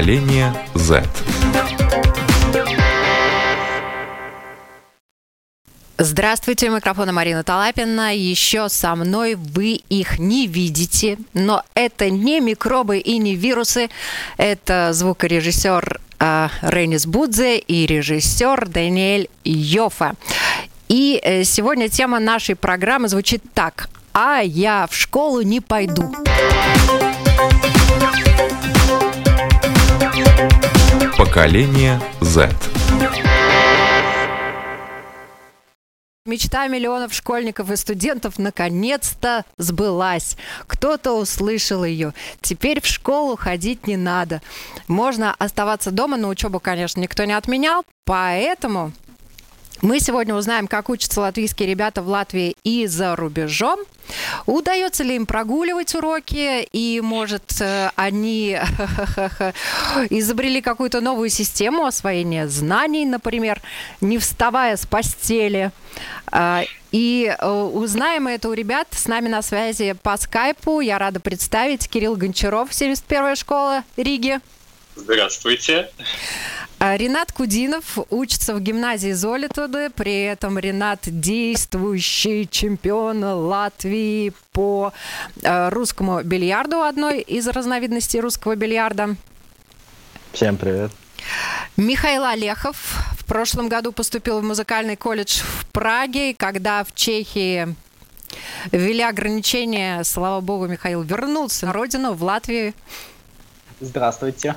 Поколение Z. Здравствуйте, микрофона Марина Талапина. Еще со мной вы их не видите, но это не микробы и не вирусы. Это звукорежиссер э, Ренис Будзе и режиссер Даниэль Йофа. И э, сегодня тема нашей программы звучит так. А я в школу не пойду. Поколение Z. Мечта миллионов школьников и студентов наконец-то сбылась. Кто-то услышал ее. Теперь в школу ходить не надо. Можно оставаться дома, но учебу, конечно, никто не отменял. Поэтому мы сегодня узнаем, как учатся латвийские ребята в Латвии и за рубежом. Удается ли им прогуливать уроки, и, может, э, они изобрели какую-то новую систему освоения знаний, например, не вставая с постели. А, и э, узнаем это у ребят. С нами на связи по скайпу. Я рада представить Кирилл Гончаров, 71-я школа Риги. Здравствуйте. А Ренат Кудинов учится в гимназии Золитуды, при этом Ренат действующий чемпион Латвии по э, русскому бильярду, одной из разновидностей русского бильярда. Всем привет. Михаил Олехов в прошлом году поступил в музыкальный колледж в Праге, когда в Чехии ввели ограничения, слава богу, Михаил вернулся на родину, в Латвию. Здравствуйте.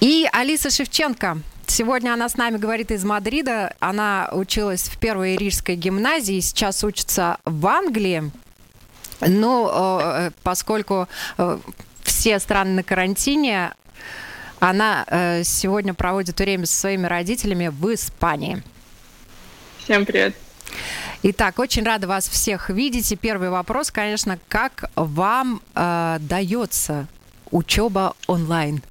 И Алиса Шевченко. Сегодня она с нами говорит из Мадрида. Она училась в первой рижской гимназии, сейчас учится в Англии. Но э, поскольку э, все страны на карантине, она э, сегодня проводит время со своими родителями в Испании. Всем привет. Итак, очень рада вас всех видеть. И первый вопрос, конечно, как вам э, дается учеба онлайн?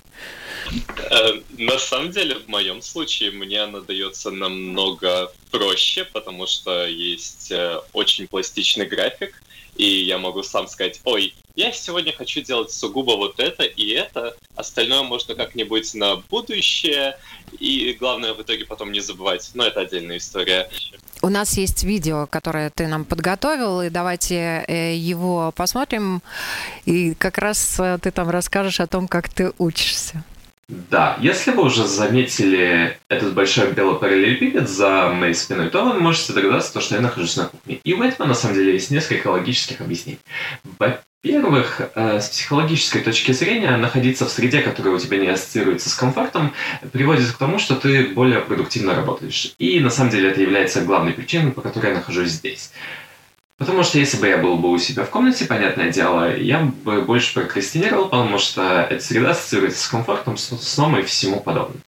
Э, на самом деле, в моем случае мне она дается намного проще, потому что есть э, очень пластичный график, и я могу сам сказать, ой, я сегодня хочу делать сугубо вот это и это, остальное можно как-нибудь на будущее, и главное в итоге потом не забывать, но это отдельная история. У нас есть видео, которое ты нам подготовил, и давайте э, его посмотрим, и как раз э, ты там расскажешь о том, как ты учишься. Да, если вы уже заметили этот большой белый параллелепипед за моей спиной, то вы можете догадаться, что я нахожусь на кухне. И у этого на самом деле есть несколько логических объяснений. Во-первых, э, с психологической точки зрения, находиться в среде, которая у тебя не ассоциируется с комфортом, приводит к тому, что ты более продуктивно работаешь. И на самом деле это является главной причиной, по которой я нахожусь здесь. Потому что если бы я был бы у себя в комнате, понятное дело, я бы больше прокрастинировал, потому что эта среда ассоциируется с комфортом, с сном и всему подобным.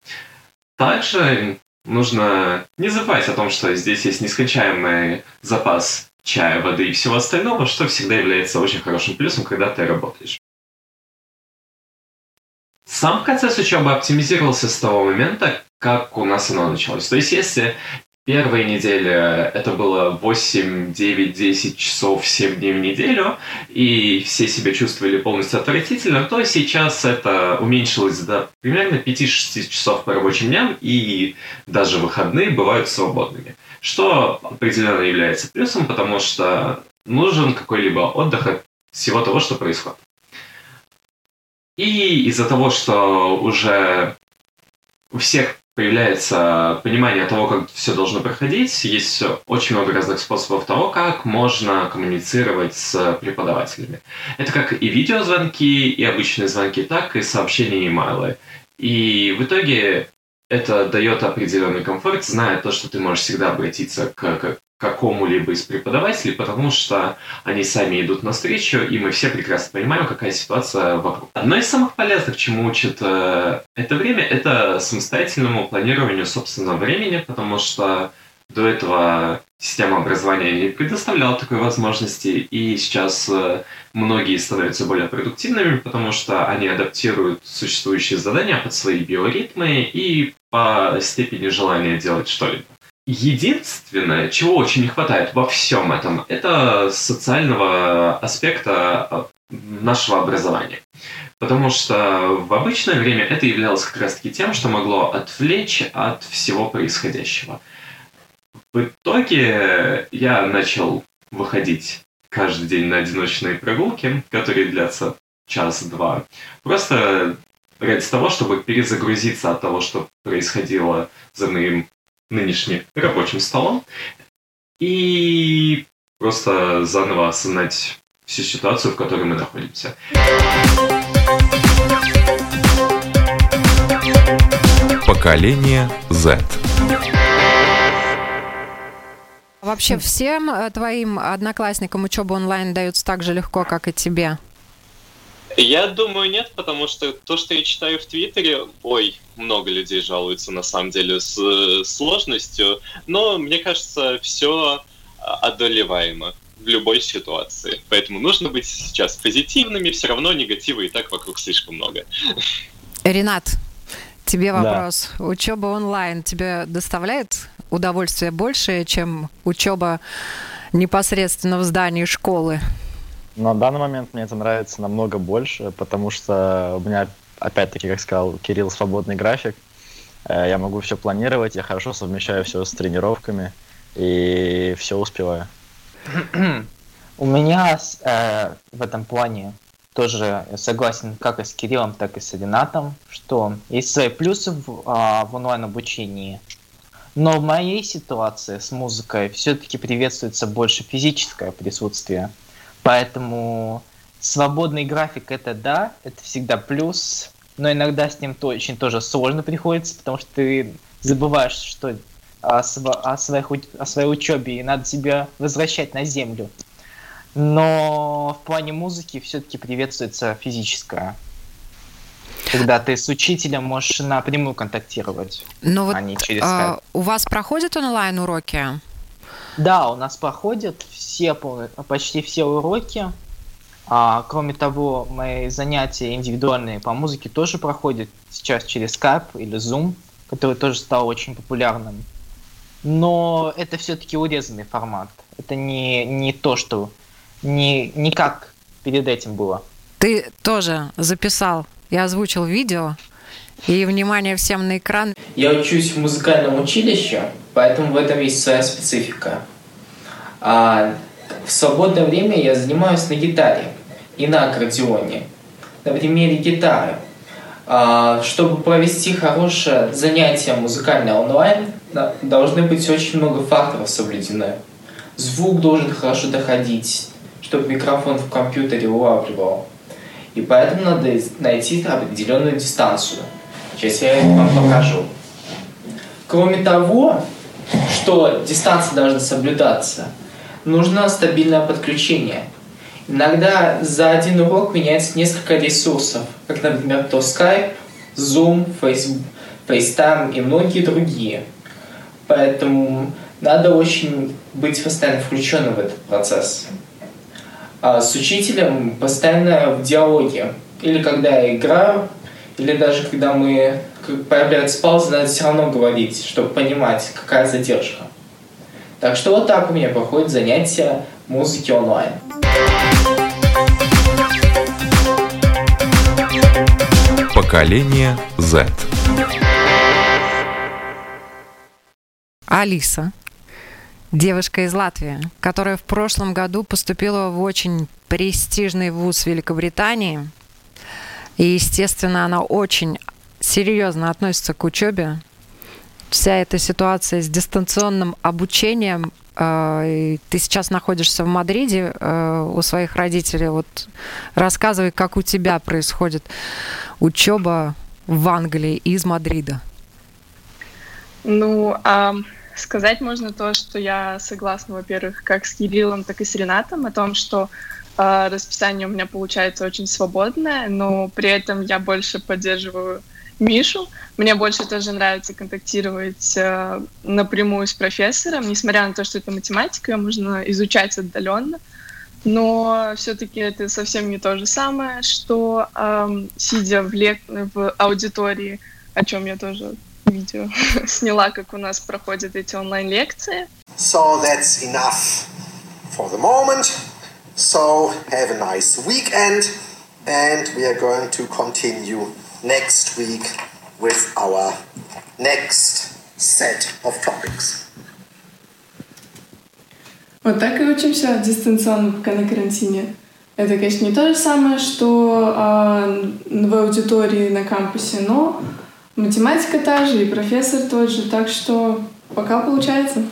Также нужно не забывать о том, что здесь есть нескончаемый запас чая, воды и всего остального, что всегда является очень хорошим плюсом, когда ты работаешь. Сам процесс учебы оптимизировался с того момента, как у нас оно началось. То есть, если Первые недели это было 8, 9, 10 часов 7 дней в неделю, и все себя чувствовали полностью отвратительно, то сейчас это уменьшилось до примерно 5-6 часов по рабочим дням, и даже выходные бывают свободными. Что определенно является плюсом, потому что нужен какой-либо отдых от всего того, что происходит. И из-за того, что уже у всех появляется понимание того, как все должно проходить. Есть очень много разных способов того, как можно коммуницировать с преподавателями. Это как и видеозвонки, и обычные звонки, так и сообщения и имейлы. И в итоге это дает определенный комфорт, зная то, что ты можешь всегда обратиться к, какому-либо из преподавателей, потому что они сами идут навстречу, и мы все прекрасно понимаем, какая ситуация вокруг. Одно из самых полезных, чему учит э, это время, это самостоятельному планированию собственного времени, потому что до этого система образования не предоставляла такой возможности, и сейчас э, многие становятся более продуктивными, потому что они адаптируют существующие задания под свои биоритмы и по степени желания делать что-либо. единственное, чего очень не хватает во всем этом, это социального аспекта а, нашего образования. Потому что в обычное время это являлось как раз-таки тем, что могло отвлечь от всего происходящего. В итоге я начал выходить каждый день на одиночные прогулки, которые длятся час-два. Просто ради того, чтобы перезагрузиться от того, что происходило за моим нынешним рабочим столом, и просто заново осознать всю ситуацию, в которой мы находимся. Поколение Z. Вообще всем э, твоим одноклассникам учеба онлайн дается так же легко, как и тебе? Я думаю, нет, потому что то, что я читаю в Твиттере, ой, много людей жалуются на самом деле с э, сложностью, но мне кажется, все одолеваемо в любой ситуации. Поэтому нужно быть сейчас позитивными, все равно негатива и так вокруг слишком много. Ренат, тебе вопрос. Да. Учеба онлайн тебе доставляет удовольствие больше, чем учеба непосредственно в здании школы? На данный момент мне это нравится намного больше, потому что у меня, опять-таки, как сказал Кирилл, свободный график. Э, я могу все планировать, я хорошо совмещаю все с тренировками и все успеваю. У меня э, в этом плане тоже согласен как и с Кириллом, так и с Ренатом, что есть свои плюсы в, э, в онлайн-обучении. Но в моей ситуации с музыкой все-таки приветствуется больше физическое присутствие. Поэтому свободный график это да, это всегда плюс, но иногда с ним то, очень тоже сложно приходится, потому что ты забываешь, что о, о, своих, о своей учебе, и надо себя возвращать на землю. Но в плане музыки все-таки приветствуется физическое. Когда ты с учителем можешь напрямую контактировать, Но вот, а не через а, У вас проходят онлайн-уроки? Да, у нас проходят все, почти все уроки. А, кроме того, мои занятия индивидуальные по музыке тоже проходят сейчас через Skype или Zoom, который тоже стал очень популярным но это все-таки урезанный формат. Это не, не то, что не, не как перед этим было. Ты тоже записал и озвучил видео, и внимание всем на экран. Я учусь в музыкальном училище, поэтому в этом есть своя специфика. А в свободное время я занимаюсь на гитаре и на аккордеоне. На примере гитары. А, чтобы провести хорошее занятие музыкальное онлайн, должны быть очень много факторов соблюдены. Звук должен хорошо доходить, чтобы микрофон в компьютере улавливал. И поэтому надо найти определенную дистанцию. Сейчас я вам покажу. Кроме того, что дистанция должна соблюдаться, нужно стабильное подключение. Иногда за один урок меняется несколько ресурсов, как, например, то Skype, Zoom, Facebook, FaceTime и многие другие. Поэтому надо очень быть постоянно включенным в этот процесс. А с учителем постоянно в диалоге. Или когда я играю, или даже когда мы появляется пауза, надо все равно говорить, чтобы понимать, какая задержка. Так что вот так у меня проходит занятие музыки онлайн. Поколение Z. Алиса, девушка из Латвии, которая в прошлом году поступила в очень престижный вуз Великобритании. И, естественно, она очень серьезно относится к учебе. Вся эта ситуация с дистанционным обучением. Э, ты сейчас находишься в Мадриде э, у своих родителей. Вот рассказывай, как у тебя происходит учеба в Англии из Мадрида. Ну, а Сказать можно то, что я согласна, во-первых, как с Кириллом, так и с Ренатом, о том, что э, расписание у меня получается очень свободное, но при этом я больше поддерживаю Мишу. Мне больше тоже нравится контактировать э, напрямую с профессором, несмотря на то, что это математика, можно изучать отдаленно. Но все-таки это совсем не то же самое, что э, сидя в, лек... в аудитории, о чем я тоже видео сняла, как у нас проходят эти онлайн-лекции. So that's enough for the moment. So have a nice weekend and we are going to continue next week with our next set of topics. Вот так и учимся дистанционно, пока на карантине. Это, конечно, не то же самое, что э, в аудитории на кампусе, но математика та же, и профессор тот же, так что пока получается.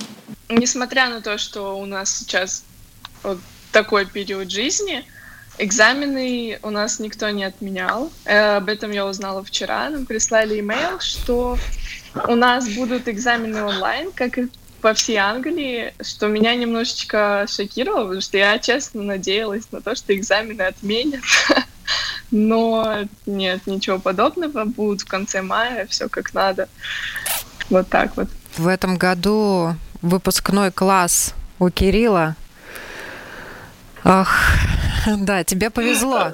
Несмотря на то, что у нас сейчас вот такой период жизни, экзамены у нас никто не отменял. Э, об этом я узнала вчера. Нам прислали имейл, что у нас будут экзамены онлайн, как и по всей Англии, что меня немножечко шокировало, потому что я честно надеялась на то, что экзамены отменят. Но нет, ничего подобного. Будут в конце мая, все как надо. Вот так вот. В этом году выпускной класс у Кирилла. Ах, да, тебе повезло.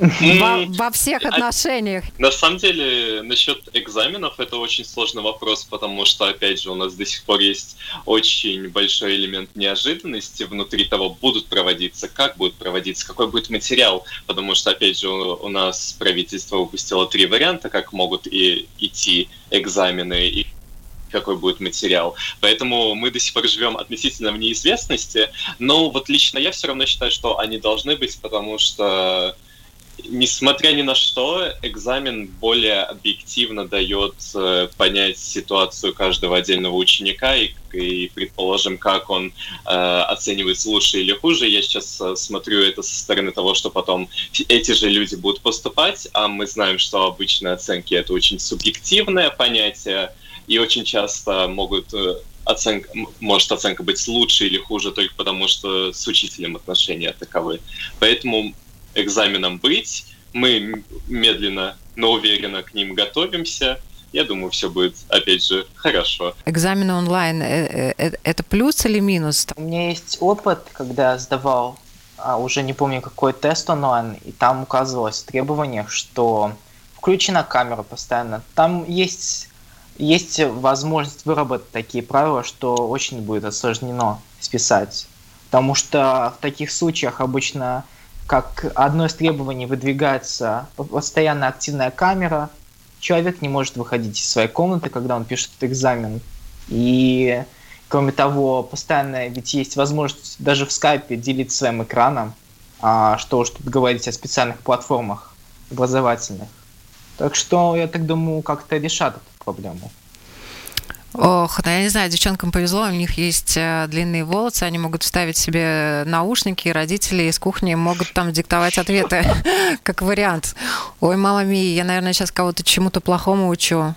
Во, во всех отношениях. На самом деле, насчет экзаменов это очень сложный вопрос, потому что, опять же, у нас до сих пор есть очень большой элемент неожиданности внутри того, будут проводиться, как будут проводиться, какой будет материал, потому что, опять же, у нас правительство выпустило три варианта, как могут и идти экзамены, и какой будет материал. Поэтому мы до сих пор живем относительно в неизвестности, но вот лично я все равно считаю, что они должны быть, потому что несмотря ни на что, экзамен более объективно дает э, понять ситуацию каждого отдельного ученика и, и предположим, как он э, оценивается лучше или хуже. Я сейчас э, смотрю это со стороны того, что потом эти же люди будут поступать, а мы знаем, что обычные оценки это очень субъективное понятие, и очень часто могут э, оценка, может оценка быть лучше или хуже только потому, что с учителем отношения таковы. Поэтому экзаменам быть. Мы медленно, но уверенно к ним готовимся. Я думаю, все будет, опять же, хорошо. Экзамены онлайн э, э, – это плюс или минус? У меня есть опыт, когда я сдавал, а, уже не помню, какой тест онлайн, и там указывалось в требованиях, что включена камера постоянно. Там есть, есть возможность выработать такие правила, что очень будет осложнено списать. Потому что в таких случаях обычно как одно из требований выдвигается постоянно активная камера, человек не может выходить из своей комнаты, когда он пишет экзамен. И, кроме того, постоянно ведь есть возможность даже в скайпе делиться своим экраном, а что уж тут говорить о специальных платформах образовательных. Так что, я так думаю, как-то решат эту проблему. Ох, ну я не знаю, девчонкам повезло, у них есть э, длинные волосы, они могут вставить себе наушники, и родители из кухни могут там диктовать ответы, как вариант. Ой, мама ми, я, наверное, сейчас кого-то чему-то плохому учу.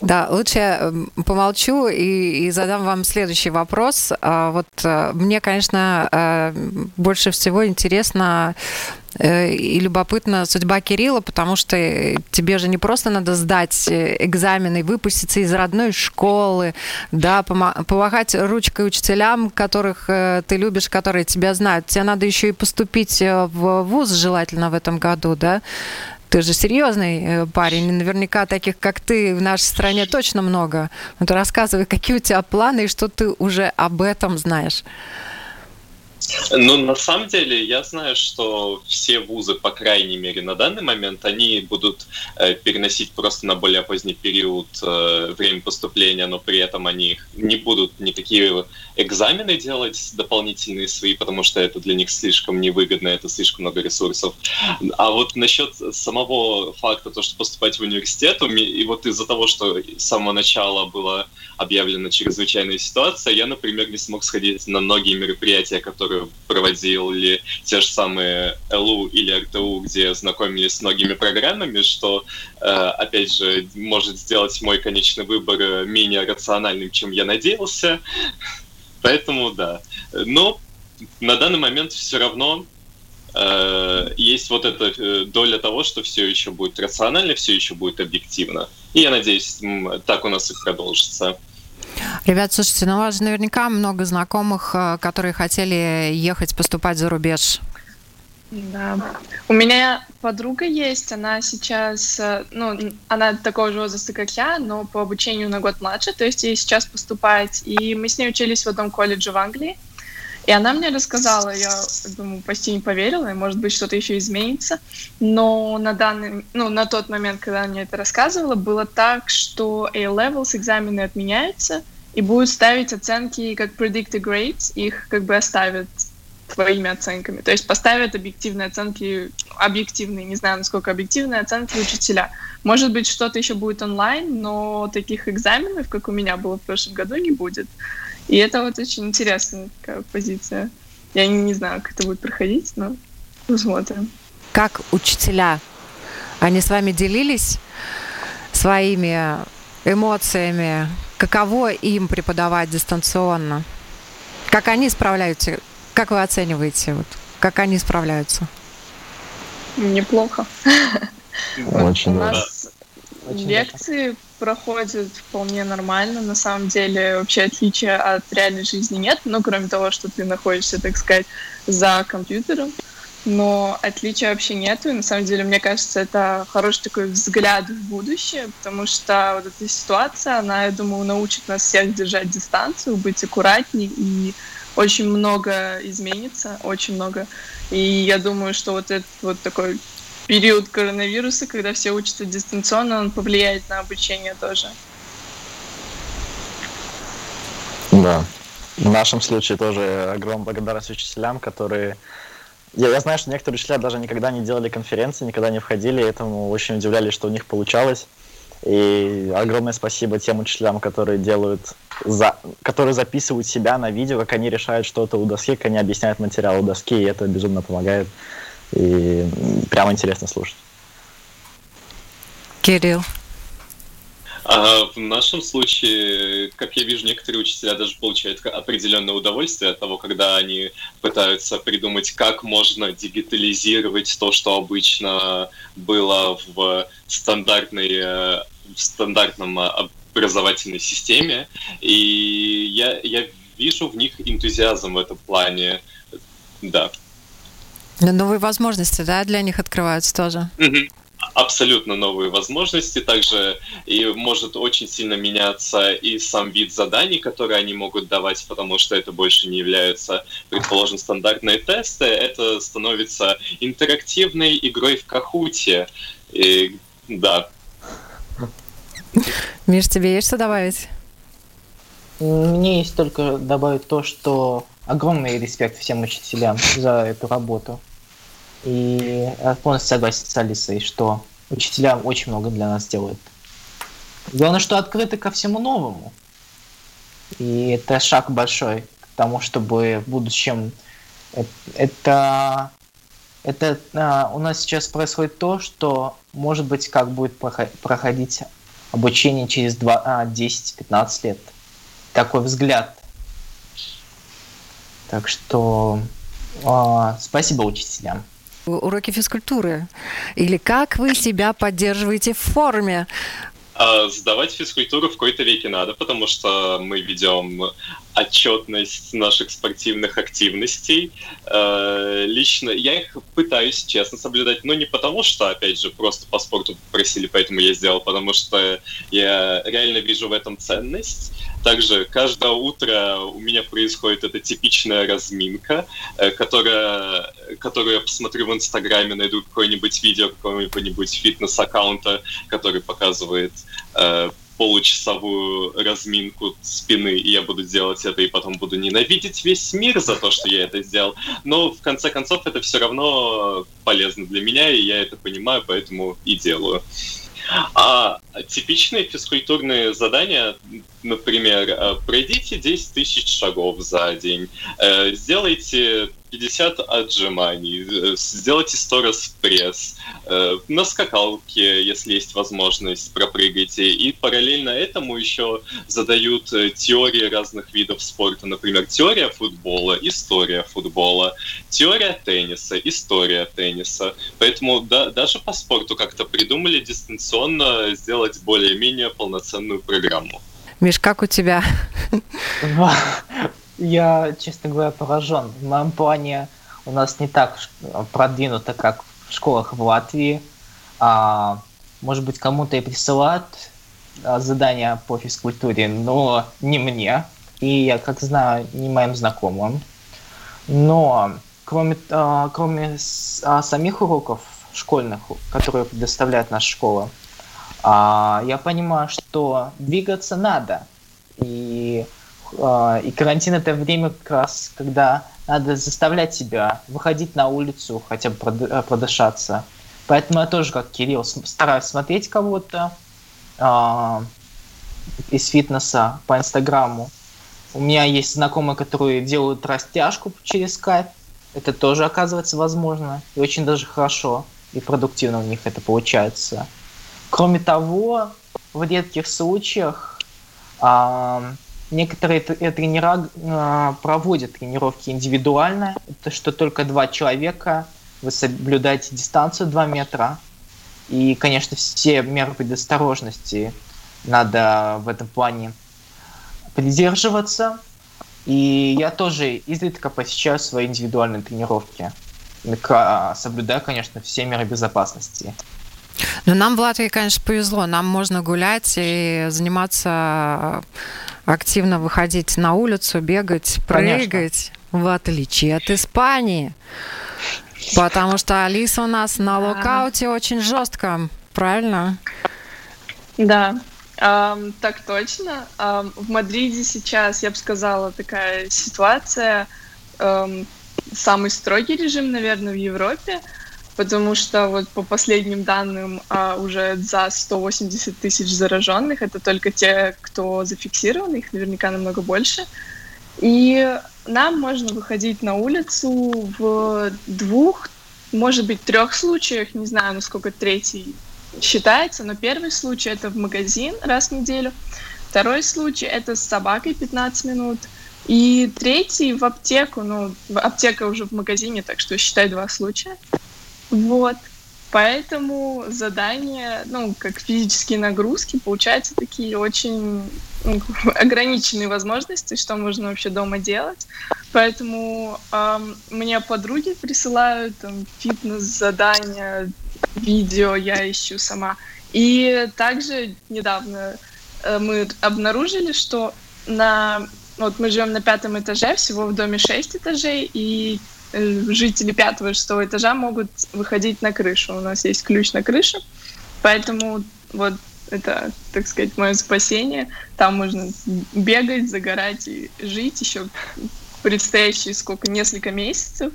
Да, лучше я помолчу и, и задам вам следующий вопрос. А, вот э, мне, конечно, э, больше всего интересно Э, и любопытна судьба Кирилла, потому что тебе же не просто надо сдать экзамены, выпуститься из родной школы, да, помахать ручкой учителям, которых ты любишь, которые тебя знают. Тебе надо еще и поступить в ВУЗ желательно в этом году, да? Ты же серьезный парень, и наверняка таких, как ты, в нашей стране точно много. Вот рассказывай, какие у тебя планы и что ты уже об этом знаешь. Ну, на самом деле, я знаю, что все вузы, по крайней мере, на данный момент, они будут э, переносить просто на более поздний период э, время поступления, но при этом они не будут никакие экзамены делать дополнительные свои, потому что это для них слишком невыгодно, это слишком много ресурсов. А вот насчет самого факта, то, что поступать в университет, и вот из-за того, что с самого начала была объявлена чрезвычайная ситуация, я, например, не смог сходить на многие мероприятия, которые проводили те же самые ЛУ или РТУ, где знакомились с многими программами, что, э, опять же, может сделать мой конечный выбор э, менее рациональным, чем я надеялся. Поэтому да. Но на данный момент все равно э, есть вот эта доля того, что все еще будет рационально, все еще будет объективно. И я надеюсь, так у нас и продолжится. Ребят, слушайте, ну у вас же наверняка много знакомых, э, которые хотели ехать поступать за рубеж. Да. У меня подруга есть, она сейчас, э, ну, она такого же возраста, как я, но по обучению на год младше, то есть ей сейчас поступать, и мы с ней учились в одном колледже в Англии, и она мне рассказала, я думаю, почти не поверила, и может быть что-то еще изменится, но на данный, ну, на тот момент, когда она мне это рассказывала, было так, что A-levels экзамены отменяются, и будут ставить оценки как predicted grades, их как бы оставят твоими оценками. То есть поставят объективные оценки, объективные, не знаю, насколько объективные оценки учителя. Может быть, что-то еще будет онлайн, но таких экзаменов, как у меня было в прошлом году, не будет. И это вот очень интересная такая позиция. Я не, не знаю, как это будет проходить, но посмотрим. Как учителя? Они с вами делились своими эмоциями? Каково им преподавать дистанционно? Как они справляются? Как вы оцениваете? Вот, как они справляются? Неплохо. Очень У нас лекции проходят вполне нормально. На самом деле вообще отличия от реальной жизни нет, ну, кроме того, что ты находишься, так сказать, за компьютером. Но отличия вообще нету. И на самом деле, мне кажется, это хороший такой взгляд в будущее, потому что вот эта ситуация, она, я думаю, научит нас всех держать дистанцию, быть аккуратней и очень много изменится, очень много. И я думаю, что вот этот вот такой период коронавируса, когда все учатся дистанционно, он повлияет на обучение тоже. Да. В нашем случае тоже огромная благодарность учителям, которые... Я, я знаю, что некоторые учителя даже никогда не делали конференции, никогда не входили, этому очень удивлялись, что у них получалось. И огромное спасибо тем учителям, которые делают, за, которые записывают себя на видео, как они решают что-то у доски, как они объясняют материал у доски, и это безумно помогает. И прямо интересно слушать. Кирилл. А в нашем случае, как я вижу, некоторые учителя даже получают определенное удовольствие от того, когда они пытаются придумать, как можно дигитализировать то, что обычно было в стандартной, э, в стандартном образовательной системе. И я, я вижу в них энтузиазм в этом плане. Да. Новые возможности, да, для них открываются тоже. Абсолютно новые возможности. Также и может очень сильно меняться и сам вид заданий, которые они могут давать, потому что это больше не являются, предположим, стандартные тесты. Это становится интерактивной игрой в Кахуте. И, да. Миш, тебе есть что добавить? Мне есть только добавить то, что огромный респект всем учителям за эту работу. И полностью согласен с Алисой, что учителя очень много для нас делают. Главное, что открыты ко всему новому. И это шаг большой к тому, чтобы в будущем это это а, у нас сейчас происходит то, что может быть как будет проходить обучение через 10-15 а, лет. Такой взгляд. Так что э, спасибо учителям уроки физкультуры? Или как вы себя поддерживаете в форме? А, сдавать физкультуру в какой-то веке надо, потому что мы ведем отчетность наших спортивных активностей. Э, лично я их пытаюсь честно соблюдать, но не потому, что, опять же, просто по спорту попросили, поэтому я сделал, потому что я реально вижу в этом ценность. Также каждое утро у меня происходит эта типичная разминка, э, которая, которую я посмотрю в Инстаграме, найду какое-нибудь видео какого-нибудь фитнес-аккаунта, который показывает э, получасовую разминку спины, и я буду делать это, и потом буду ненавидеть весь мир за то, что я это сделал. Но в конце концов это все равно полезно для меня, и я это понимаю, поэтому и делаю. А типичные физкультурные задания, например, э, пройдите 10 тысяч шагов за день, э, сделайте 50 отжиманий, э, сделайте 100 раз пресс, э, на скакалке, если есть возможность, пропрыгайте. И параллельно этому еще задают э, теории разных видов спорта. Например, теория футбола, история футбола, теория тенниса, история тенниса. Поэтому да, даже по спорту как-то придумали дистанционно сделать более-менее полноценную программу. Миш, как у тебя? Я, честно говоря, поражен. В моем плане у нас не так продвинуто, как в школах в Латвии. А, может быть, кому-то и присылают а, задания по физкультуре, но не мне. И я, как знаю, не моим знакомым. Но кроме, а, кроме а, самих уроков школьных, которые предоставляет наша школа, а, я понимаю, что двигаться надо. И, а, и карантин это время как раз, когда надо заставлять себя выходить на улицу, хотя бы продышаться. Поэтому я тоже, как Кирилл, стараюсь смотреть кого-то э, из фитнеса по Инстаграму. У меня есть знакомые, которые делают растяжку через скайп. Это тоже оказывается возможно. И очень даже хорошо и продуктивно у них это получается. Кроме того, в редких случаях э, некоторые тренера э, проводят тренировки индивидуально. Это что только два человека вы соблюдаете дистанцию 2 метра. И, конечно, все меры предосторожности надо в этом плане придерживаться. И я тоже изредка посещаю свои индивидуальные тренировки, соблюдая, конечно, все меры безопасности. Но нам в Латвии, конечно, повезло. Нам можно гулять и заниматься активно, выходить на улицу, бегать, прыгать, конечно. в отличие от Испании. Потому что Алиса у нас на локауте очень жестко, правильно? Да, Um, так точно. Um, в Мадриде сейчас, я бы сказала, такая ситуация, um, самый строгий режим, наверное, в Европе, потому что вот по последним данным uh, уже за 180 тысяч зараженных, это только те, кто зафиксирован, их наверняка намного больше. И нам можно выходить на улицу в двух, может быть, трех случаях, не знаю, насколько третий считается, но первый случай это в магазин раз в неделю, второй случай это с собакой 15 минут, и третий в аптеку, ну, аптека уже в магазине, так что считай два случая. Вот. Поэтому задания, ну, как физические нагрузки, получаются такие очень ну, ограниченные возможности, что можно вообще дома делать. Поэтому эм, мне подруги присылают там, фитнес-задания, видео я ищу сама. И также недавно э, мы обнаружили, что на вот мы живем на пятом этаже, всего в доме шесть этажей, и жители пятого и шестого этажа могут выходить на крышу. У нас есть ключ на крышу, поэтому вот это, так сказать, мое спасение. Там можно бегать, загорать и жить еще предстоящие сколько, несколько месяцев.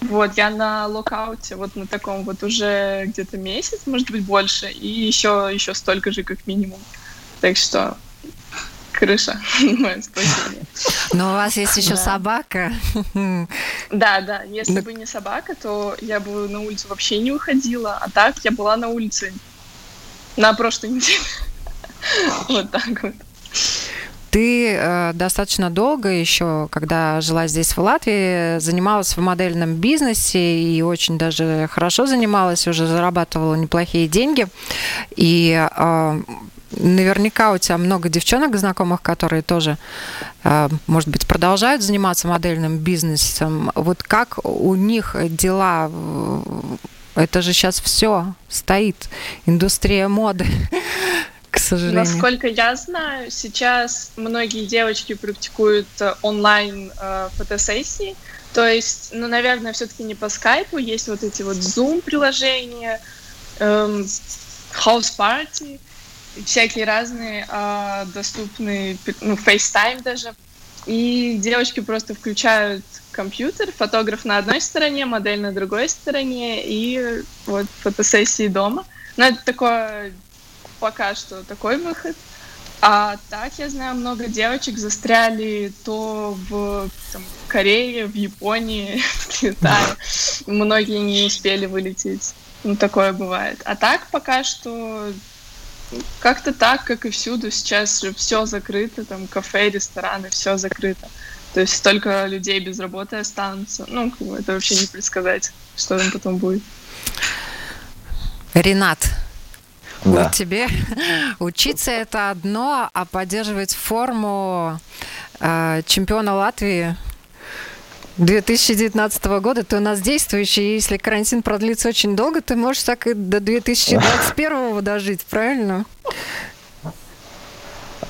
Вот, я на локауте, вот на таком вот уже где-то месяц, может быть, больше, и еще, еще столько же, как минимум. Так что крыша. Но у вас есть еще собака. Да, да. Если бы не собака, то я бы на улицу вообще не уходила. А так я была на улице на прошлой неделе. Вот так вот. Ты э, достаточно долго еще, когда жила здесь в Латвии, занималась в модельном бизнесе и очень даже хорошо занималась, уже зарабатывала неплохие деньги. И э, наверняка у тебя много девчонок знакомых, которые тоже, э, может быть, продолжают заниматься модельным бизнесом. Вот как у них дела? Это же сейчас все стоит, индустрия моды. К сожалению. Насколько я знаю, сейчас многие девочки практикуют э, онлайн э, фотосессии. То есть, ну, наверное, все-таки не по скайпу, есть вот эти вот Zoom приложения, эм, House Party, всякие разные э, доступные, ну, FaceTime даже. И девочки просто включают компьютер, фотограф на одной стороне, модель на другой стороне, и вот фотосессии дома. Но это такое, пока что такой выход. А так, я знаю, много девочек застряли то в там, Корее, в Японии, в Китае. Многие не успели вылететь. Ну, такое бывает. А так, пока что как-то так, как и всюду. Сейчас же все закрыто, там кафе, рестораны, все закрыто. То есть столько людей без работы останутся. Ну, это вообще не предсказать, что там потом будет. Ренат, да. вот тебе учиться это одно, а поддерживать форму э, чемпиона Латвии 2019 года ты у нас действующий, если карантин продлится очень долго, ты можешь так и до 2021 дожить, правильно?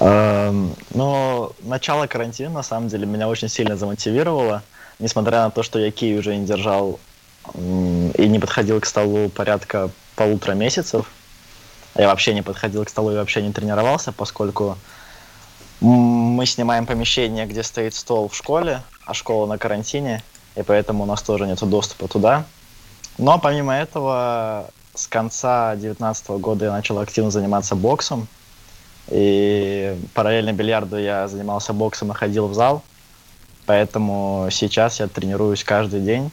Эм, Но ну, начало карантина, на самом деле, меня очень сильно замотивировало. Несмотря на то, что я кей уже не держал и не подходил к столу порядка полутора месяцев, я вообще не подходил к столу и вообще не тренировался, поскольку мы снимаем помещение, где стоит стол в школе, а школа на карантине, и поэтому у нас тоже нет доступа туда. Но помимо этого, с конца 2019 года я начал активно заниматься боксом, и параллельно бильярду я занимался боксом и ходил в зал, поэтому сейчас я тренируюсь каждый день.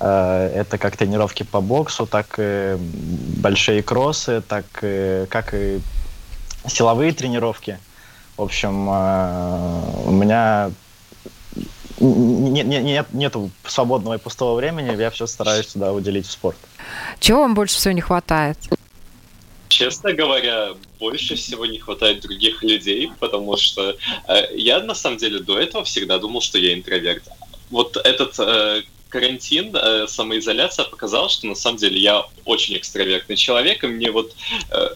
Э, это как тренировки по боксу, так и большие кроссы, так и, как и силовые тренировки – в общем, э, у меня нет, нет, нету свободного и пустого времени, я все стараюсь туда уделить в спорт. Чего вам больше всего не хватает? Честно говоря, больше всего не хватает других людей, потому что э, я на самом деле до этого всегда думал, что я интроверт. Вот этот э, карантин, э, самоизоляция показала, что на самом деле я очень экстравертный человек, и мне вот э,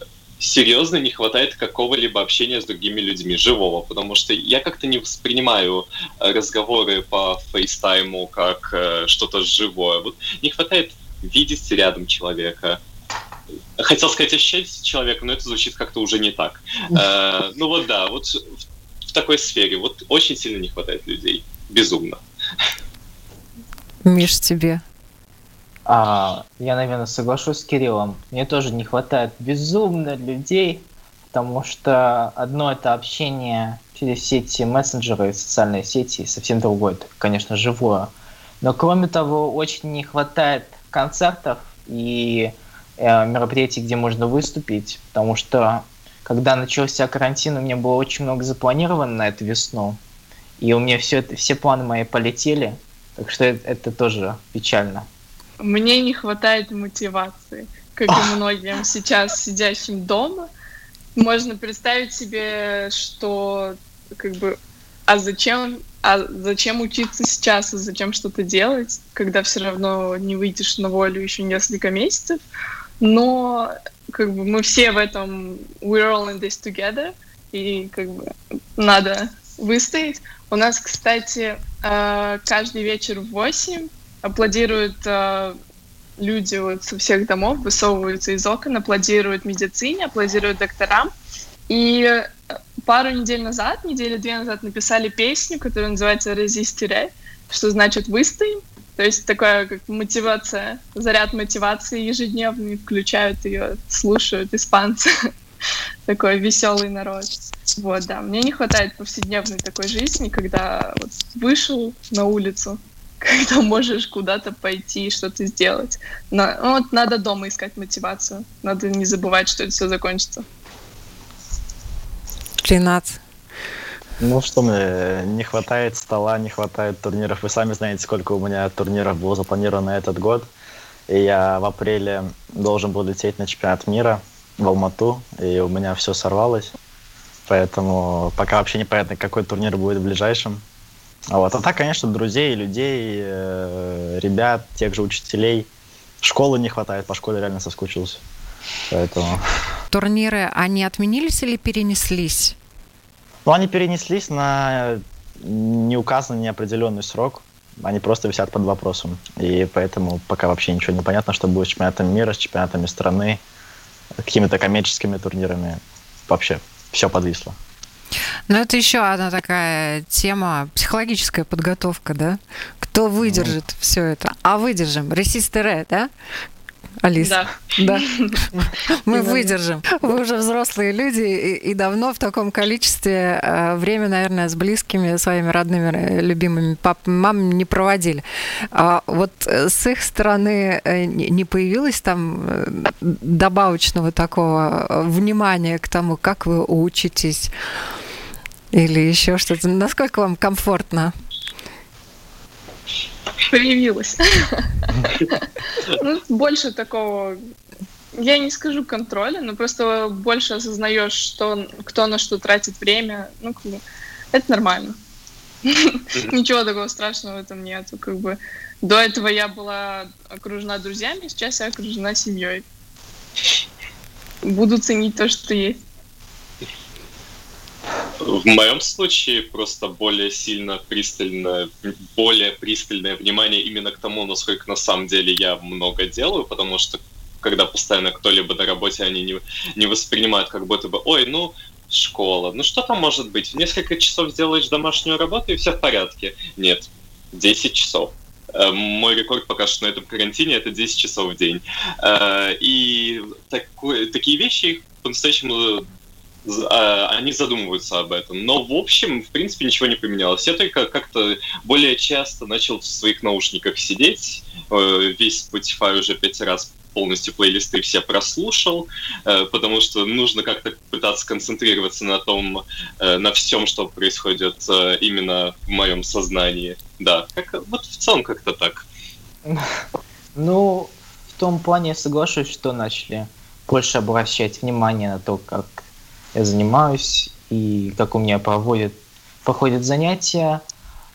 серьезно не хватает какого-либо общения с другими людьми, живого, потому что я как-то не воспринимаю э, разговоры по фейстайму как э, что-то живое. Вот не хватает видеть рядом человека. Хотел сказать ощущать человека, но это звучит как-то уже не так. Э, ну вот да, вот в, в такой сфере вот очень сильно не хватает людей. Безумно. Миш, тебе а, я, наверное, соглашусь с Кириллом. Мне тоже не хватает безумно людей, потому что одно это общение через сети мессенджеры и социальные сети, совсем другое, это, конечно, живое. Но кроме того, очень не хватает концертов и э, мероприятий, где можно выступить, потому что когда начался карантин, у меня было очень много запланировано на эту весну, и у меня все, это, все планы мои полетели, так что это, это тоже печально. Мне не хватает мотивации, как и многим сейчас сидящим дома. Можно представить себе, что как бы, а зачем, а зачем учиться сейчас, а зачем что-то делать, когда все равно не выйдешь на волю еще несколько месяцев. Но как бы мы все в этом we're all in this together, и как бы надо выстоять. У нас, кстати, э, каждый вечер в 8 аплодируют э, люди вот со всех домов, высовываются из окон, аплодируют медицине, аплодируют докторам. И э, пару недель назад, недели две назад написали песню, которая называется «Резистере», что значит «выстоим». То есть такая как мотивация, заряд мотивации ежедневный, включают ее, слушают испанцы. Такой веселый народ. Вот, да. Мне не хватает повседневной такой жизни, когда вот вышел на улицу, когда можешь куда-то пойти, что-то сделать. Но, ну, вот надо дома искать мотивацию. Надо не забывать, что это все закончится. 13. Ну что мне, не хватает стола, не хватает турниров. Вы сами знаете, сколько у меня турниров было запланировано на этот год. И я в апреле должен был лететь на чемпионат мира в Алмату, и у меня все сорвалось. Поэтому пока вообще непонятно, какой турнир будет в ближайшем. А вот. А так, конечно, друзей, людей, э, ребят, тех же учителей. Школы не хватает, по школе реально соскучился. Поэтому... Турниры, они отменились или перенеслись? Ну, они перенеслись на неуказанный, неопределенный срок. Они просто висят под вопросом. И поэтому пока вообще ничего не понятно, что будет с чемпионатом мира, с чемпионатами страны, какими-то коммерческими турнирами. Вообще все подвисло. Ну, это еще одна такая тема, психологическая подготовка, да? Кто выдержит ну. все это? А выдержим. Ресистере, да? Алис. Да. да. Мы выдержим. Вы уже взрослые люди и, и давно в таком количестве э, время, наверное, с близкими, своими родными, э, любимыми папами, мамами не проводили. А вот э, с их стороны не появилось там добавочного такого внимания к тому, как вы учитесь, или еще что-то. Насколько вам комфортно? Появилось. Ну, больше такого, я не скажу контроля, но просто больше осознаешь, что кто на что тратит время. Ну, это нормально. Ничего такого страшного в этом нету. Как бы до этого я была окружена друзьями, сейчас я окружена семьей. Буду ценить то, что есть. В моем случае просто более сильно пристальное, более пристальное внимание именно к тому, насколько на самом деле я много делаю, потому что когда постоянно кто-либо на работе, они не, не воспринимают как будто бы, ой, ну, школа, ну что там может быть? В несколько часов сделаешь домашнюю работу и все в порядке. Нет, 10 часов. Э, мой рекорд пока что на этом карантине это 10 часов в день. Э, и такой, такие вещи по-настоящему а, они задумываются об этом. Но в общем, в принципе, ничего не поменялось. Я только как-то более часто начал в своих наушниках сидеть. Э, весь Spotify уже пять раз полностью плейлисты все прослушал, э, потому что нужно как-то пытаться концентрироваться на том, э, на всем, что происходит именно в моем сознании. Да, как, вот в целом как-то так. Ну, в том плане я соглашусь, что начали больше обращать внимание на то, как я занимаюсь и как у меня проводят, проходят занятия,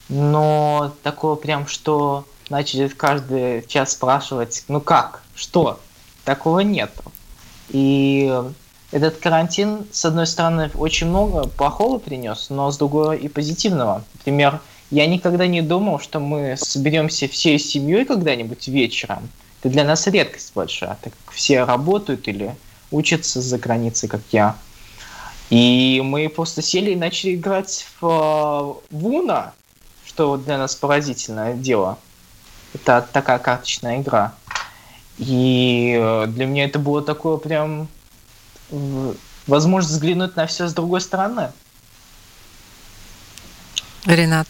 но такого прям, что начали каждый час спрашивать, ну как, что, такого нету. И этот карантин, с одной стороны, очень много плохого принес, но с другой и позитивного. Например, я никогда не думал, что мы соберемся всей семьей когда-нибудь вечером. Это для нас редкость большая, так как все работают или учатся за границей, как я. И мы просто сели и начали играть в, в Уна, что для нас поразительное дело. Это такая карточная игра. И э, для меня это было такое прям возможность взглянуть на все с другой стороны. Ренат.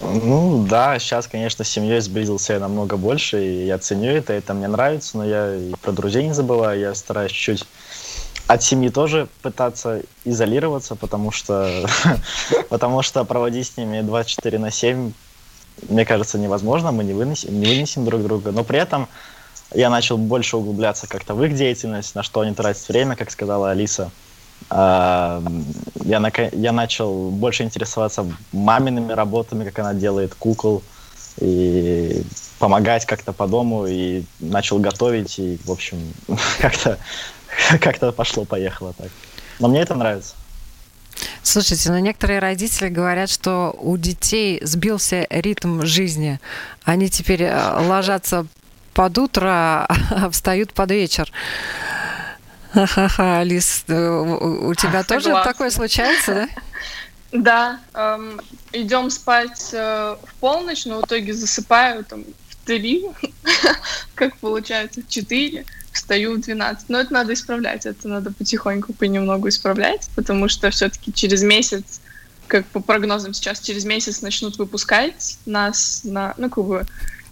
Ну да, сейчас, конечно, с семьей сблизился я намного больше, и я ценю это, это мне нравится, но я и про друзей не забываю, я стараюсь чуть-чуть от семьи тоже пытаться изолироваться, потому что, потому что проводить с ними 24 на 7, мне кажется, невозможно, мы не вынесем, не вынесем друг друга. Но при этом я начал больше углубляться как-то в их деятельность, на что они тратят время, как сказала Алиса. А, я, я начал больше интересоваться мамиными работами, как она делает кукол, и помогать как-то по дому, и начал готовить, и, в общем, как-то как-то пошло-поехало так. Но мне это нравится. Слушайте, ну некоторые родители говорят, что у детей сбился ритм жизни. Они теперь э, ложатся под утро, а встают под вечер. Ха-ха, Алис, э, у тебя тоже Согласна. такое случается, да? Да, эм, идем спать э, в полночь, но в итоге засыпаю там в три, как получается, в четыре встаю в 12. Но это надо исправлять, это надо потихоньку, понемногу исправлять, потому что все-таки через месяц, как по прогнозам сейчас, через месяц начнут выпускать нас на, ну, как бы,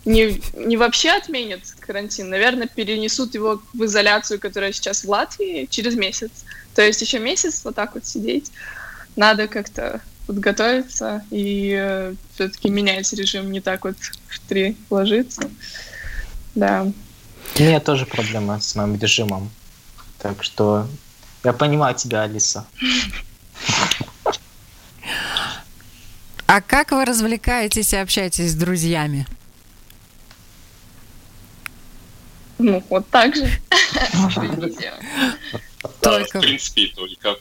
не, не вообще отменят карантин, наверное, перенесут его в изоляцию, которая сейчас в Латвии, через месяц. То есть еще месяц вот так вот сидеть. Надо как-то подготовиться и э, все-таки менять режим, не так вот в три ложиться. Да. У меня тоже проблема с моим режимом. Так что я понимаю тебя, Алиса. А как вы развлекаетесь и общаетесь с друзьями? Ну, вот так же. Только... В принципе, только.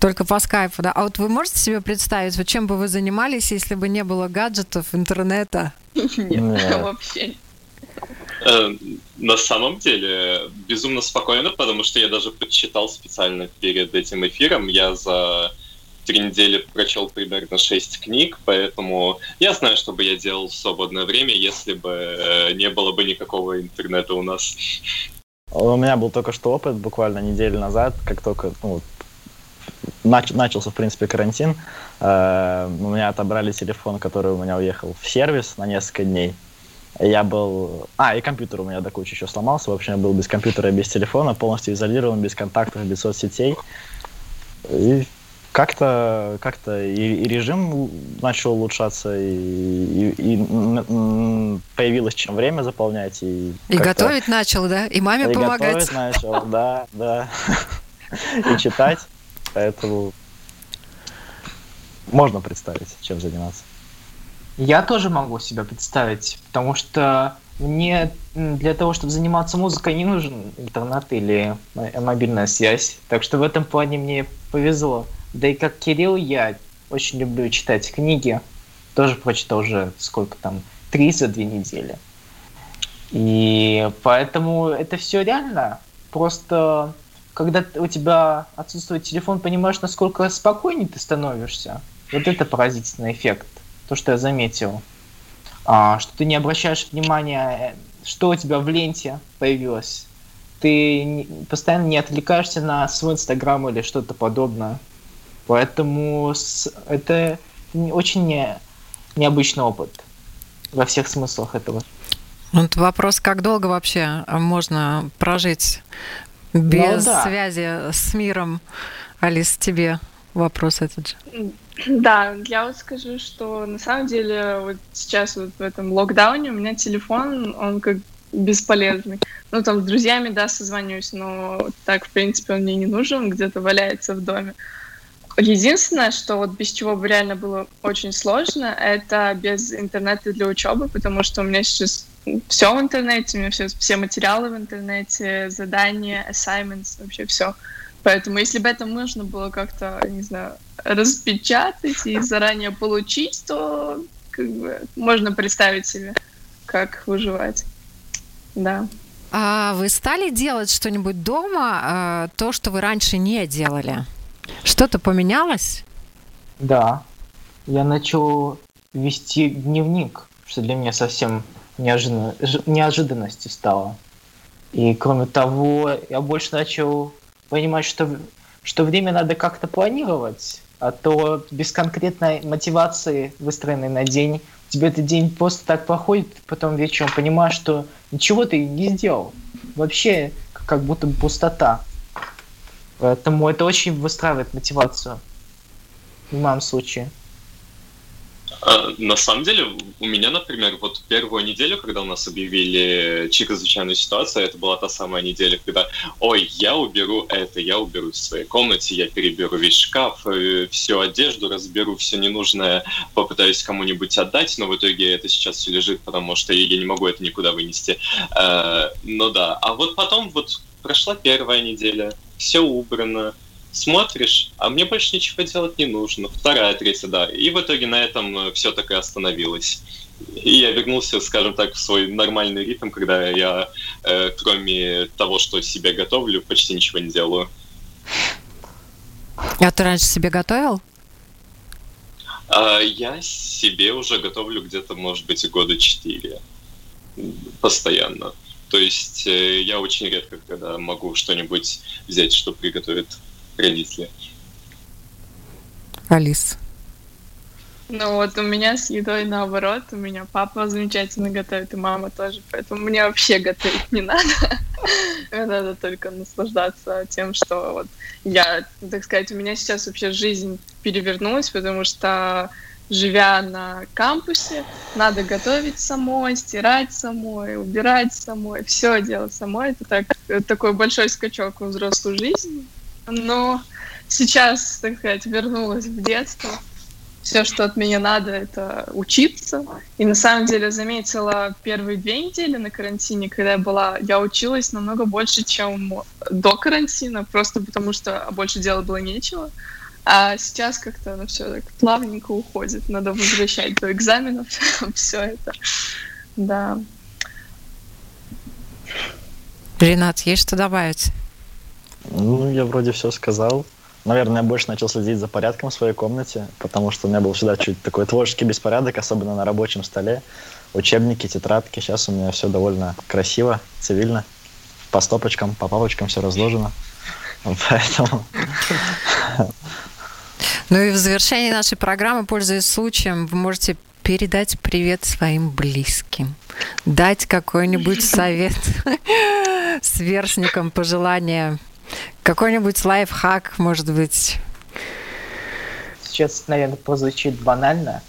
Только по скайпу, да? А вот вы можете себе представить, вот чем бы вы занимались, если бы не было гаджетов, интернета? Нет, вообще на самом деле, безумно спокойно, потому что я даже подсчитал специально перед этим эфиром. Я за три недели прочел примерно шесть книг, поэтому я знаю, что бы я делал в свободное время, если бы э, не было бы никакого интернета у нас. У меня был только что опыт, буквально неделю назад, как только ну, нач, начался, в принципе, карантин, э, у меня отобрали телефон, который у меня уехал в сервис на несколько дней. Я был... А, и компьютер у меня до кучи еще сломался. В общем, я был без компьютера, без телефона, полностью изолирован, без контактов, без соцсетей. И как-то как и, и режим начал улучшаться, и, и, и появилось чем время заполнять. И, и готовить начал, да? И маме и помогать. готовить начал, да, да. И читать. Поэтому можно представить, чем заниматься. Я тоже могу себя представить, потому что мне для того, чтобы заниматься музыкой, не нужен интернет или мобильная связь. Так что в этом плане мне повезло. Да и как Кирилл, я очень люблю читать книги. Тоже прочитал уже сколько там, три за две недели. И поэтому это все реально. Просто когда у тебя отсутствует телефон, понимаешь, насколько спокойнее ты становишься. Вот это поразительный эффект. То, что я заметил. А, что ты не обращаешь внимания, что у тебя в ленте появилось. Ты не, постоянно не отвлекаешься на свой инстаграм или что-то подобное. Поэтому с, это очень не, необычный опыт во всех смыслах этого. Вот вопрос, как долго вообще можно прожить без ну, да. связи с миром? Алис, тебе вопрос этот же. Да, я вот скажу, что на самом деле вот сейчас вот в этом локдауне у меня телефон, он как бесполезный. Ну, там с друзьями, да, созвонюсь, но так, в принципе, он мне не нужен, где-то валяется в доме. Единственное, что вот без чего бы реально было очень сложно, это без интернета для учебы, потому что у меня сейчас все в интернете, у меня все, все материалы в интернете, задания, assignments, вообще все. Поэтому если бы это можно было как-то, не знаю, распечатать и заранее получить, то как бы можно представить себе, как выживать. Да. А вы стали делать что-нибудь дома, э, то, что вы раньше не делали? Что-то поменялось? Да. Я начал вести дневник, что для меня совсем неожиданно, неожиданностью стало. И кроме того, я больше начал понимать, что, что время надо как-то планировать, а то без конкретной мотивации, выстроенной на день, тебе этот день просто так проходит, потом вечером понимаешь, что ничего ты не сделал. Вообще, как будто пустота. Поэтому это очень выстраивает мотивацию. В моем случае. А, на самом деле, у меня, например, вот первую неделю, когда у нас объявили чрезвычайную ситуацию, это была та самая неделя, когда, ой, я уберу это, я уберу в своей комнате, я переберу весь шкаф, э, всю одежду разберу, все ненужное попытаюсь кому-нибудь отдать, но в итоге это сейчас все лежит, потому что я не могу это никуда вынести. Э, ну да, а вот потом вот прошла первая неделя, все убрано, смотришь, а мне больше ничего делать не нужно. Вторая, третья, да. И в итоге на этом э, все так и остановилось. И я вернулся, скажем так, в свой нормальный ритм, когда я, э, кроме того, что себе готовлю, почти ничего не делаю. А ты раньше себе готовил? А, я себе уже готовлю где-то, может быть, года четыре. Постоянно. То есть э, я очень редко, когда могу что-нибудь взять, что приготовит родители. Алис. Ну вот у меня с едой наоборот, у меня папа замечательно готовит, и мама тоже, поэтому мне вообще готовить не надо. Мне надо только наслаждаться тем, что вот я, так сказать, у меня сейчас вообще жизнь перевернулась, потому что живя на кампусе, надо готовить самой, стирать самой, убирать самой, все делать самой. Это так, такой большой скачок в взрослую жизнь. Но сейчас, так сказать, вернулась в детство. Все, что от меня надо, это учиться. И на самом деле заметила первые две недели на карантине, когда я была, я училась намного больше, чем до карантина, просто потому что больше делать было нечего. А сейчас как-то оно все так плавненько уходит. Надо возвращать до экзаменов все это. Да. Ренат, есть что добавить? Ну, я вроде все сказал. Наверное, я больше начал следить за порядком в своей комнате, потому что у меня был всегда чуть такой творческий беспорядок, особенно на рабочем столе. Учебники, тетрадки. Сейчас у меня все довольно красиво, цивильно. По стопочкам, по папочкам все разложено. Поэтому ну и в завершении нашей программы, пользуясь случаем, вы можете передать привет своим близким, дать какой-нибудь совет сверстникам, пожелания, какой-нибудь лайфхак, может быть. Сейчас, наверное, прозвучит банально.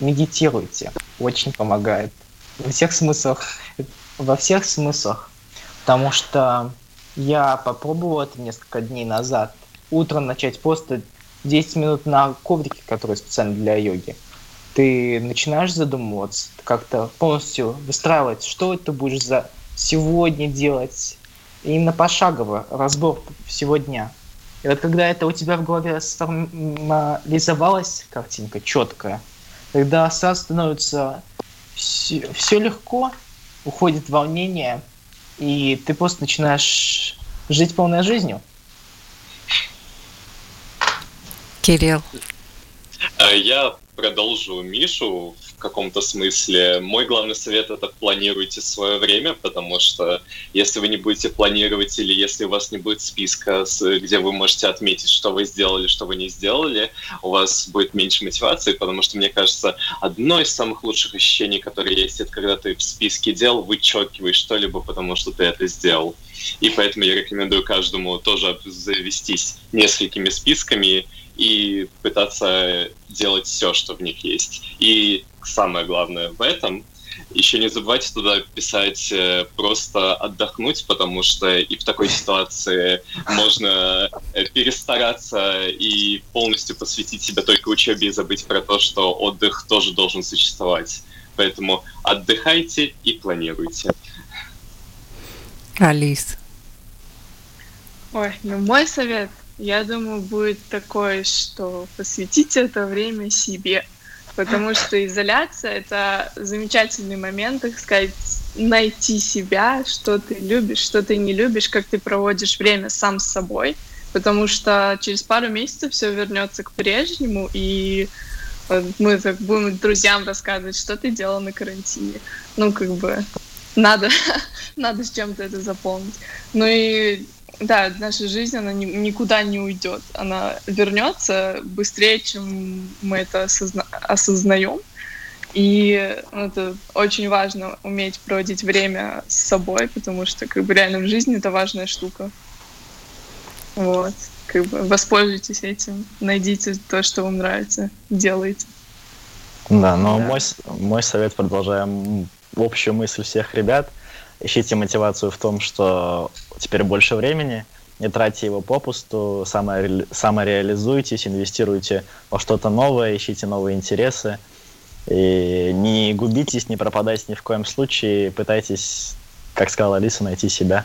Медитируйте. Очень помогает. Во всех смыслах. Во всех смыслах. Потому что я попробовал это несколько дней назад. Утром начать просто 10 минут на коврике, который специально для йоги, ты начинаешь задумываться, как-то полностью выстраивать, что ты будешь за сегодня делать, именно пошагово, разбор всего дня. И вот когда это у тебя в голове сформализовалась картинка четкая, тогда сразу становится все, все легко, уходит волнение, и ты просто начинаешь жить полной жизнью. Кирилл. Э, я продолжу Мишу в каком-то смысле. Мой главный совет это планируйте свое время, потому что если вы не будете планировать или если у вас не будет списка, где вы можете отметить, что вы сделали, что вы не сделали, у вас будет меньше мотивации, потому что, мне кажется, одно из самых лучших ощущений, которые есть, это когда ты в списке дел вычеркиваешь что-либо, потому что ты это сделал. И поэтому я рекомендую каждому тоже завестись несколькими списками и пытаться делать все, что в них есть. И самое главное в этом еще не забывайте туда писать э, просто отдохнуть, потому что и в такой ситуации можно э, перестараться и полностью посвятить себя только учебе и забыть про то, что отдых тоже должен существовать. Поэтому отдыхайте и планируйте. Алис. Ой, ну мой совет – я думаю, будет такое, что посвятите это время себе. Потому что изоляция — это замечательный момент, так сказать, найти себя, что ты любишь, что ты не любишь, как ты проводишь время сам с собой. Потому что через пару месяцев все вернется к прежнему, и мы так будем друзьям рассказывать, что ты делал на карантине. Ну, как бы надо, надо с чем-то это заполнить. Ну и да, наша жизнь, она ни, никуда не уйдет. Она вернется быстрее, чем мы это осозна осознаем. И ну, это очень важно уметь проводить время с собой, потому что как бы реально в жизни это важная штука. Вот. Как бы воспользуйтесь этим, найдите то, что вам нравится, делайте. Да, но да. Мой, мой совет, продолжаем общую мысль всех ребят – ищите мотивацию в том, что теперь больше времени, не тратьте его попусту, самореализуйтесь, инвестируйте во что-то новое, ищите новые интересы. И не губитесь, не пропадайте ни в коем случае, пытайтесь, как сказала Алиса, найти себя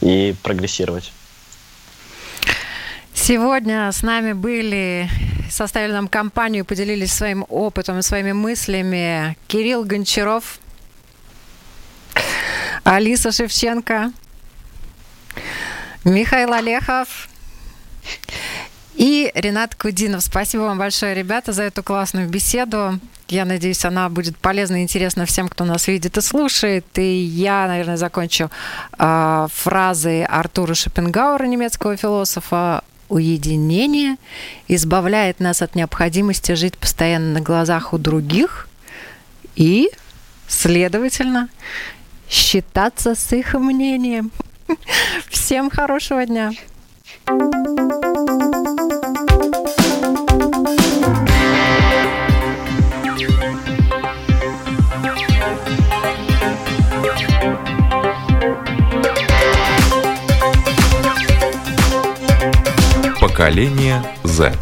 и прогрессировать. Сегодня с нами были, составили нам компанию, поделились своим опытом своими мыслями Кирилл Гончаров, Алиса Шевченко, Михаил Олехов и Ренат Кудинов. Спасибо вам большое, ребята, за эту классную беседу. Я надеюсь, она будет полезна и интересна всем, кто нас видит и слушает. И я, наверное, закончу э, фразой Артура Шопенгауэра, немецкого философа. Уединение избавляет нас от необходимости жить постоянно на глазах у других и, следовательно, считаться с их мнением. Всем хорошего дня! Поколение Z.